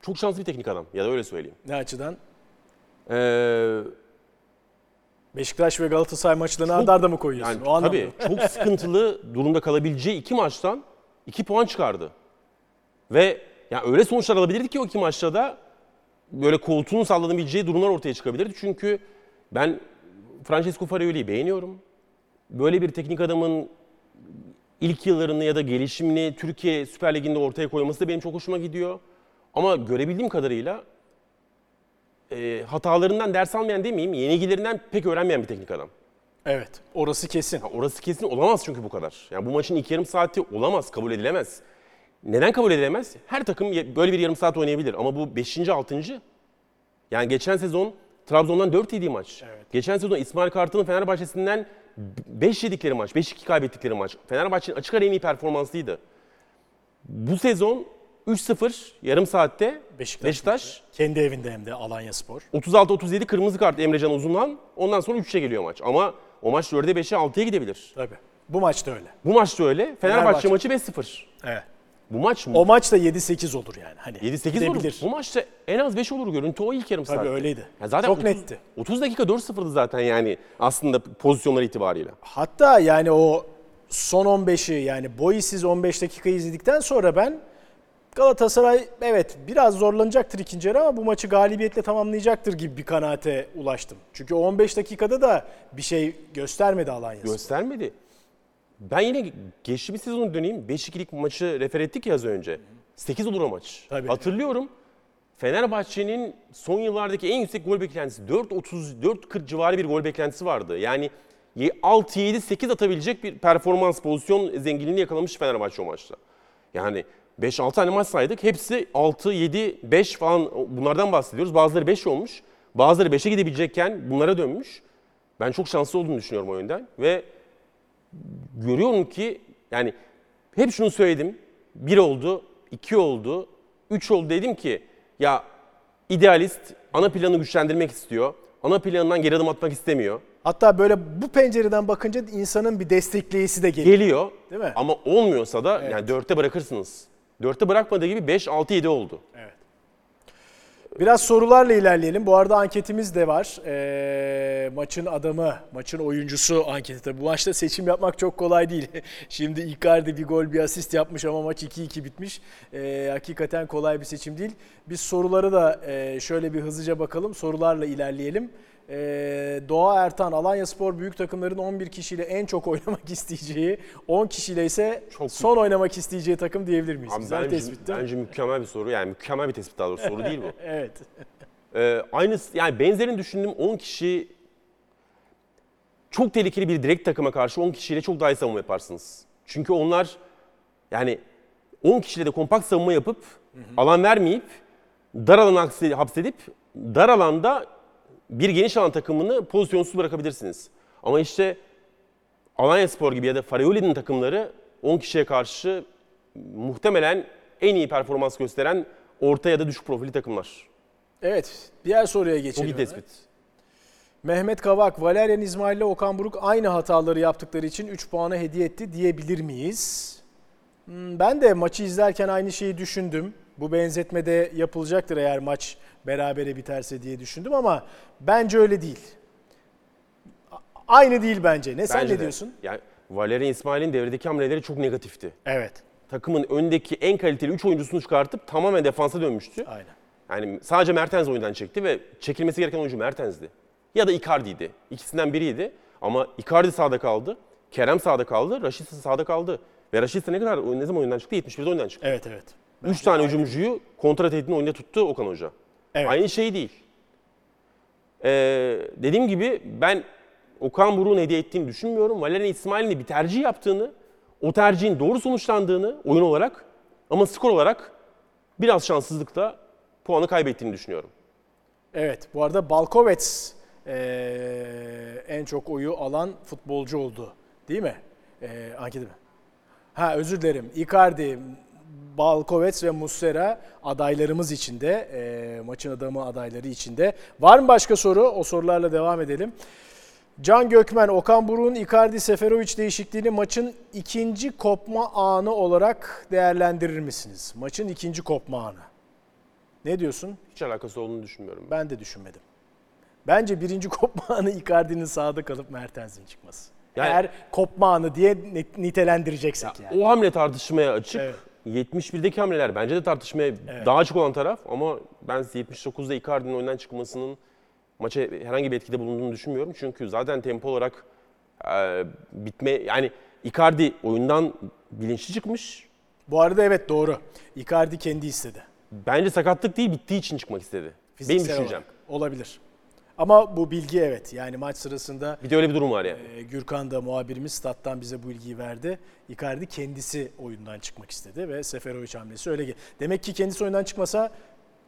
Çok şanslı bir teknik adam ya da öyle söyleyeyim. Ne açıdan? Ee, Beşiktaş ve Galatasaray maçlarını arda arda mı koyuyorsun? yani o tabii çok sıkıntılı durumda kalabileceği iki maçtan iki puan çıkardı. Ve yani öyle sonuçlar alabilirdi ki o iki maçta da böyle koltuğunu sallanabileceği durumlar ortaya çıkabilirdi. Çünkü ben Francesco Farioli'yi beğeniyorum. Böyle bir teknik adamın ilk yıllarını ya da gelişimini Türkiye Süper Ligi'nde ortaya koyması da benim çok hoşuma gidiyor. Ama görebildiğim kadarıyla e, hatalarından ders almayan demeyeyim, yenilgilerinden pek öğrenmeyen bir teknik adam. Evet, orası kesin. Ya orası kesin olamaz çünkü bu kadar. Yani bu maçın ilk yarım saati olamaz, kabul edilemez. Neden kabul edilemez? Her takım böyle bir yarım saat oynayabilir ama bu 5. 6. Yani geçen sezon Trabzon'dan 4 yediği maç. Evet. Geçen sezon İsmail Kartal'ın Fenerbahçe'sinden 5 yedikleri maç, 5-2 kaybettikleri maç. Fenerbahçe'nin açık ara en iyi performansıydı. Bu sezon 3-0 yarım saatte Beşiktaş. Beşiktaş Kendi evinde hem de Alanya Spor. 36-37 kırmızı kart Emrecan Uzunhan. Ondan sonra 3'e geliyor maç. Ama o maç 4'e 5'e 6'ya gidebilir. Tabii. Bu maç da öyle. Bu maç da öyle. Fenerbahçe, Fenerbahçe. maçı 5-0. Evet. Bu maç O maç da 7-8 olur yani. Hani 7-8 olur. gidebilir. Bu maçta en az 5 olur görüntü o ilk yarım Tabii saatte. öyleydi. Ya zaten Çok 30, netti. 30 dakika 4-0'dı zaten yani aslında pozisyonlar itibariyle. Hatta yani o son 15'i yani boysiz 15 dakika izledikten sonra ben Galatasaray evet biraz zorlanacaktır ikinci yarı ama bu maçı galibiyetle tamamlayacaktır gibi bir kanaate ulaştım. Çünkü o 15 dakikada da bir şey göstermedi Alanya. Göstermedi. Ben yine geçtiğimiz sezonu döneyim. 5-2'lik maçı refer ettik ya az önce. 8 olur o maç. Tabii. Hatırlıyorum. Fenerbahçe'nin son yıllardaki en yüksek gol beklentisi 4.30 4.40 civarı bir gol beklentisi vardı. Yani 6 7 8 atabilecek bir performans pozisyon zenginliğini yakalamış Fenerbahçe o maçta. Yani 5-6 tane maç saydık. Hepsi 6 7 5 falan bunlardan bahsediyoruz. Bazıları 5 olmuş. Bazıları 5'e gidebilecekken bunlara dönmüş. Ben çok şanslı olduğunu düşünüyorum o yönden ve görüyorum ki yani hep şunu söyledim. Bir oldu, iki oldu, üç oldu dedim ki ya idealist ana planı güçlendirmek istiyor. Ana planından geri adım atmak istemiyor. Hatta böyle bu pencereden bakınca insanın bir destekleyisi de geliyor. Geliyor Değil mi? ama olmuyorsa da yani dörtte bırakırsınız. Dörtte bırakmadığı gibi 5, 6, 7 oldu. Evet. Biraz sorularla ilerleyelim. Bu arada anketimiz de var. Ee, maçın adamı, maçın oyuncusu anketi. Tabii bu maçta seçim yapmak çok kolay değil. Şimdi Icardi bir gol bir asist yapmış ama maç 2-2 bitmiş. Ee, hakikaten kolay bir seçim değil. Biz soruları da e, şöyle bir hızlıca bakalım. Sorularla ilerleyelim. Ee, Doğa Ertan, Alanya Spor büyük takımların 11 kişiyle en çok oynamak isteyeceği, 10 kişiyle ise Çok- son oynamak isteyeceği takım diyebilir miyiz? Abi Güzel bence, tespit değil bence mükemmel bir soru. Yani mükemmel bir tespit daha doğrusu soru değil bu. Evet. Ee, aynı yani benzerini düşündüğüm 10 kişi çok tehlikeli bir direkt takıma karşı 10 kişiyle çok daha iyi savunma yaparsınız. Çünkü onlar yani 10 kişiyle de kompakt savunma yapıp alan vermeyip dar alanı hapse- hapsedip dar alanda bir geniş alan takımını pozisyonsuz bırakabilirsiniz. Ama işte Alanya Spor gibi ya da Farioli'nin takımları 10 kişiye karşı muhtemelen en iyi performans gösteren orta ya da düşük profili takımlar. Evet, diğer soruya Çok geçelim. iyi hemen. tespit. Mehmet Kavak, Valerian İsmail ile Okan Buruk aynı hataları yaptıkları için 3 puanı hediye etti diyebilir miyiz? Hmm, Ben de maçı izlerken aynı şeyi düşündüm. Bu benzetme de yapılacaktır eğer maç berabere biterse diye düşündüm ama bence öyle değil. Aynı değil bence. Ne sen Bence ne de. diyorsun? Yani Valerian İsmail'in devredeki hamleleri çok negatifti. Evet. Takımın öndeki en kaliteli 3 oyuncusunu çıkartıp tamamen defansa dönmüştü. Aynen. Yani sadece Mertens oyundan çekti ve çekilmesi gereken oyuncu Mertens'di. Ya da Icardi'ydi. İkisinden biriydi. Ama Icardi sağda kaldı. Kerem sağda kaldı. Raşit sağda kaldı. Ve Raşit ne kadar ne zaman oyundan çıktı? 71'de oyundan çıktı. Evet evet. 3 tane hücumcuyu kontra tehdidini oyunda tuttu Okan Hoca. Evet. Aynı şey değil. Ee, dediğim gibi ben Okan Buruk'un hediye ettiğini düşünmüyorum. Valerian İsmail'in bir tercih yaptığını, o tercihin doğru sonuçlandığını oyun olarak ama skor olarak biraz şanssızlıkla puanı kaybettiğini düşünüyorum. Evet. Bu arada Balkovets eee, en çok oyu alan futbolcu oldu. Değil mi? Eee anketi mi? Ha özür dilerim. Icardi, Balkovets ve Muslera adaylarımız içinde. eee, maçın adamı adayları içinde. Var mı başka soru? O sorularla devam edelim. Can Gökmen, Okan Buruk'un Icardi Seferovic değişikliğini maçın ikinci kopma anı olarak değerlendirir misiniz? Maçın ikinci kopma anı. Ne diyorsun? Hiç alakası olduğunu düşünmüyorum. Ben de düşünmedim. Bence birinci kopma anı Icardi'nin sahada kalıp Mertens'in çıkması. Yani- Eğer kopma anı diye ni- nitelendireceksek yani. O hamle tartışmaya açık. Evet. 71'deki hamleler bence de tartışmaya daha açık olan taraf ama ben 79'da Icardi'nin oyundan çıkmasının maça herhangi bir etkide bulunduğunu düşünmüyorum. Çünkü zaten tempo olarak e, bitme yani Icardi oyundan bilinçli çıkmış. Bu arada evet doğru. Icardi kendi istedi. Bence sakatlık değil bittiği için çıkmak istedi. Benim Fiziksel düşüncem. olarak. Olabilir. Ama bu bilgi evet. Yani maç sırasında Bir de öyle bir durum var yani. e, Gürkan da muhabirimiz stat'tan bize bu bilgiyi verdi. Icardi kendisi oyundan çıkmak istedi ve Seferovic hamlesi öyle. ge- Demek ki kendisi oyundan çıkmasa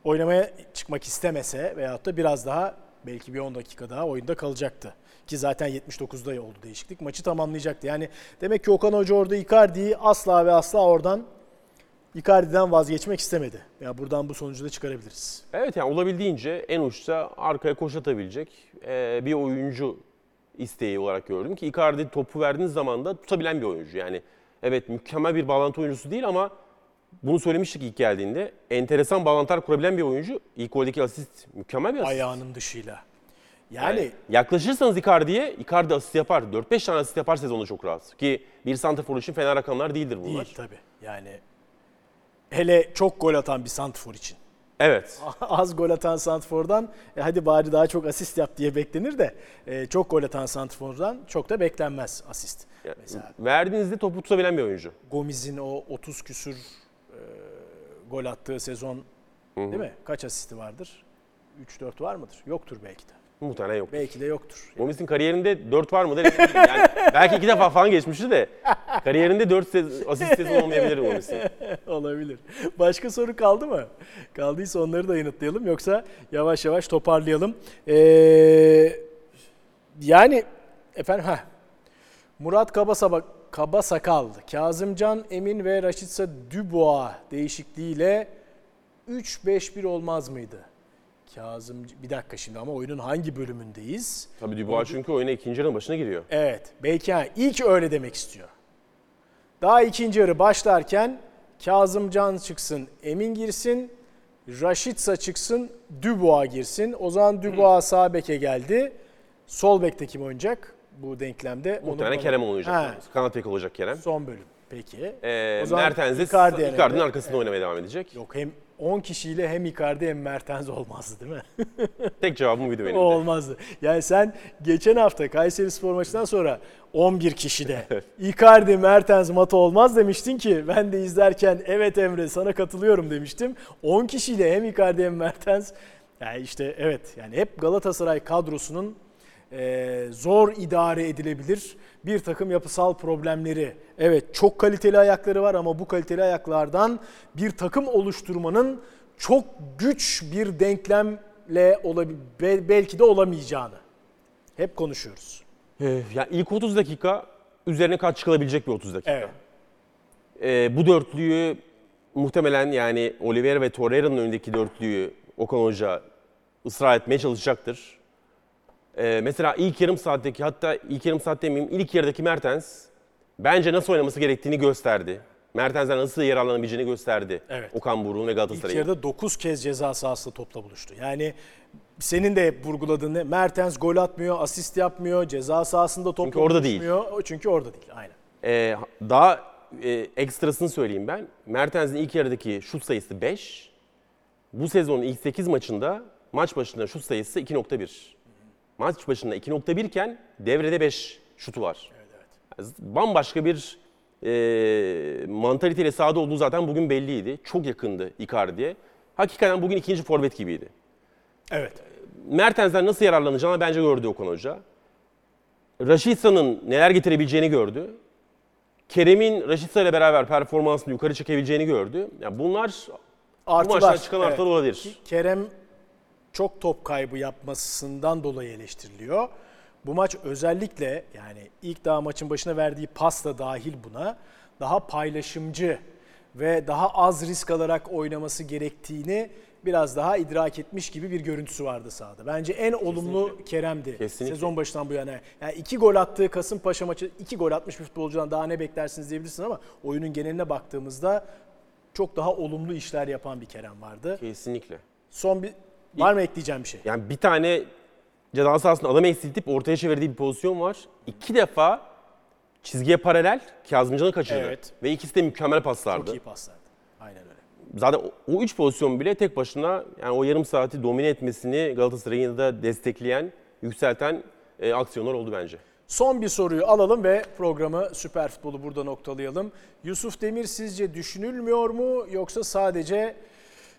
oynamaya çıkmak istemese veyahut da biraz daha belki bir 10 dakika daha oyunda kalacaktı. Ki zaten 79'da oldu değişiklik. Maçı tamamlayacaktı. Yani demek ki Okan Hoca orada Icardi'yi asla ve asla oradan Icardi'den vazgeçmek istemedi. Ya buradan bu sonucu da çıkarabiliriz. Evet yani olabildiğince en uçta arkaya koş atabilecek e, bir oyuncu isteği olarak gördüm ki Icardi topu verdiğiniz zaman da tutabilen bir oyuncu. Yani evet mükemmel bir bağlantı oyuncusu değil ama bunu söylemiştik ilk geldiğinde. Enteresan bağlantılar kurabilen bir oyuncu. İlk goldeki asist mükemmel bir asist. Ayağının dışıyla. Yani, Yani yaklaşırsanız Icardi'ye, Icardi asist yapar. 4-5 tane asist yapar sezonda çok rahat. Ki bir santrafor için fena rakamlar değildir bunlar. değil tabii. Yani hele çok gol atan bir santfor için. Evet. Az gol atan santfordan e, hadi bari daha çok asist yap diye beklenir de e, çok gol atan santfordan çok da beklenmez asist. Yani Mesela verdiğinizde topu tutabilen bir oyuncu. Gomez'in o 30 küsür e, gol attığı sezon değil mi? Kaç asisti vardır? 3-4 var mıdır? Yoktur belki de. Muhtemelen yok. Belki de yoktur. Gomis'in kariyerinde 4 var mıdır? Yani belki iki defa falan geçmişti de kariyerinde 4 asist sezon olmayabilir Gomis'in. Olabilir. Başka soru kaldı mı? Kaldıysa onları da yanıtlayalım yoksa yavaş yavaş toparlayalım. Ee, yani efendim ha Murat Kabasaba, Kabasakal, Kazımcan Emin ve Raşitsa Dubois değişikliğiyle 3-5-1 olmaz mıydı? Kazım bir dakika şimdi ama oyunun hangi bölümündeyiz? Tabii Dubois çünkü oyuna ikinci yarının başına giriyor. Evet. Belki ha, ilk öyle demek istiyor. Daha ikinci yarı başlarken Kazımcan çıksın, Emin girsin, Raşitsa çıksın, Dubois girsin. O zaman Dubois sağ beke geldi. Sol bekte kim oynayacak bu denklemde? Muhtemelen Kerem oynayacak. Ha, Kanat bek olacak Kerem. son bölüm. Peki. Ee, O zaman Mertens Icardi'nin arkasında oynamaya devam edecek. Yok hem 10 kişiyle hem Icardi hem Mertens olmazdı değil mi? Tek cevabım buydu benim o de. olmazdı. Yani sen geçen hafta Kayseri Spor maçından sonra 11 kişide Icardi, Mertens, Mata olmaz demiştin ki ben de izlerken evet Emre sana katılıyorum demiştim. 10 kişiyle hem Icardi hem Mertens yani işte evet yani hep Galatasaray kadrosunun e, zor idare edilebilir bir takım yapısal problemleri. Evet çok kaliteli ayakları var ama bu kaliteli ayaklardan bir takım oluşturmanın çok güç bir denklemle belki de olamayacağını hep konuşuyoruz. Ee, yani ilk 30 dakika üzerine kaç çıkılabilecek bir 30 dakika. Evet. Ee, bu dörtlüyü muhtemelen yani Oliveira ve Torreira'nın önündeki dörtlüyü Okan Hoca ısrar etmeye çalışacaktır. Ee, mesela ilk yarım saatteki hatta ilk yarım saat demeyeyim ilk yarıdaki Mertens bence nasıl oynaması gerektiğini gösterdi. Mertens'den nasıl yararlanabileceğini gösterdi. Evet. Okan Buruk'un ve İlk Galatasaray'ın. yarıda 9 kez ceza sahasında topla buluştu. Yani senin de hep vurguladığın ne? Mertens gol atmıyor, asist yapmıyor, ceza sahasında topla Çünkü orada değil. buluşmuyor. O Çünkü orada değil. Aynen. Ee, daha e, ekstrasını söyleyeyim ben. Mertens'in ilk yarıdaki şut sayısı 5. Bu sezonun ilk 8 maçında maç başına şut sayısı 2.1. Maç başında 2.1 iken devrede 5 şutu var. Yani Bambaşka bir e, mantaliteyle sahada olduğu zaten bugün belliydi. Çok yakındı Icardi'ye. Hakikaten bugün ikinci forvet gibiydi. Evet. Mertens'den nasıl yararlanacağını bence gördü Okan Hoca. Raşitsa'nın neler getirebileceğini gördü. Kerem'in Raşitsa ile beraber performansını yukarı çekebileceğini gördü. Yani bunlar bu maçtan çıkan Evet. artılar olabilir. Kerem çok top kaybı yapmasından dolayı eleştiriliyor. Bu maç özellikle yani ilk daha maçın başına verdiği pas da dahil buna daha paylaşımcı ve daha az risk alarak oynaması gerektiğini biraz daha idrak etmiş gibi bir görüntüsü vardı sahada. Bence en olumlu Kerem'di Kesinlikle. sezon başından bu yana. Yani iki gol attığı Kasımpaşa maçı, iki gol atmış bir futbolcudan daha ne beklersiniz diyebilirsin ama oyunun geneline baktığımızda çok daha olumlu işler yapan bir Kerem vardı. Kesinlikle. Son bir var mı ekleyeceğim bir şey? Yani bir tane ceza sahasında adam eksiltip ortaya çevirdiği bir pozisyon var. İki defa çizgiye paralel Kazımcan'ı kaçırdı. Evet. Ve ikisi de mükemmel paslardı. Çok iyi paslardı. Aynen öyle. Zaten o, o üç pozisyon bile tek başına yani o yarım saati domine etmesini Galatasaray'ın da destekleyen, yükselten e, aksiyonlar oldu bence. Son bir soruyu alalım ve programı Süper Futbolu burada noktalayalım. Yusuf Demir sizce düşünülmüyor mu yoksa sadece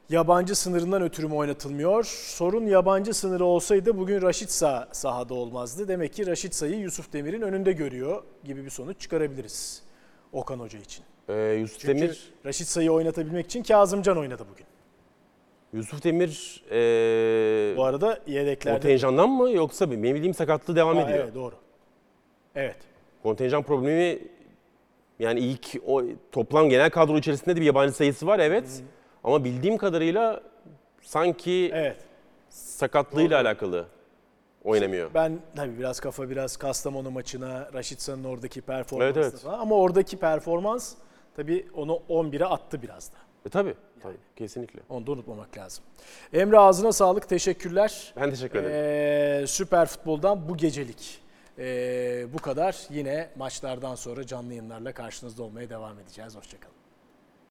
yabancı sınırından ötürü mü oynatılmıyor? Sorun yabancı sınırı olsaydı bugün Raşitsa sahada olmazdı. Demek ki Raşitsa'yı Yusuf Demir'in önünde görüyor gibi bir sonuç çıkarabiliriz Okan Hoca için. Ee, Yusuf Çünkü Demir, Raşitsa'yı oynatabilmek için Kazımcan oynadı bugün. Yusuf Demir e, Bu arada yedeklerde... kontenjandan mı yoksa benim bildiğim sakatlığı devam Aa, ediyor. evet doğru. Evet. Kontenjan problemi yani ilk o toplam genel kadro içerisinde de bir yabancı sayısı var evet. Ama bildiğim kadarıyla sanki Evet. sakatlığıyla alakalı oynamıyor. Ben tabii biraz kafa biraz Kastamonu maçına, Raşitsa'nın oradaki performansı Evet, evet. falan. Ama oradaki performans tabii onu 11'e attı biraz da. E, tabii, tabii kesinlikle. Onu da unutmamak lazım. Emre ağzına sağlık, teşekkürler. Ben teşekkür ederim. Ee, Süper Futbol'dan bu gecelik ee, bu kadar. Yine maçlardan sonra canlı yayınlarla karşınızda olmaya devam edeceğiz. Hoşçakalın.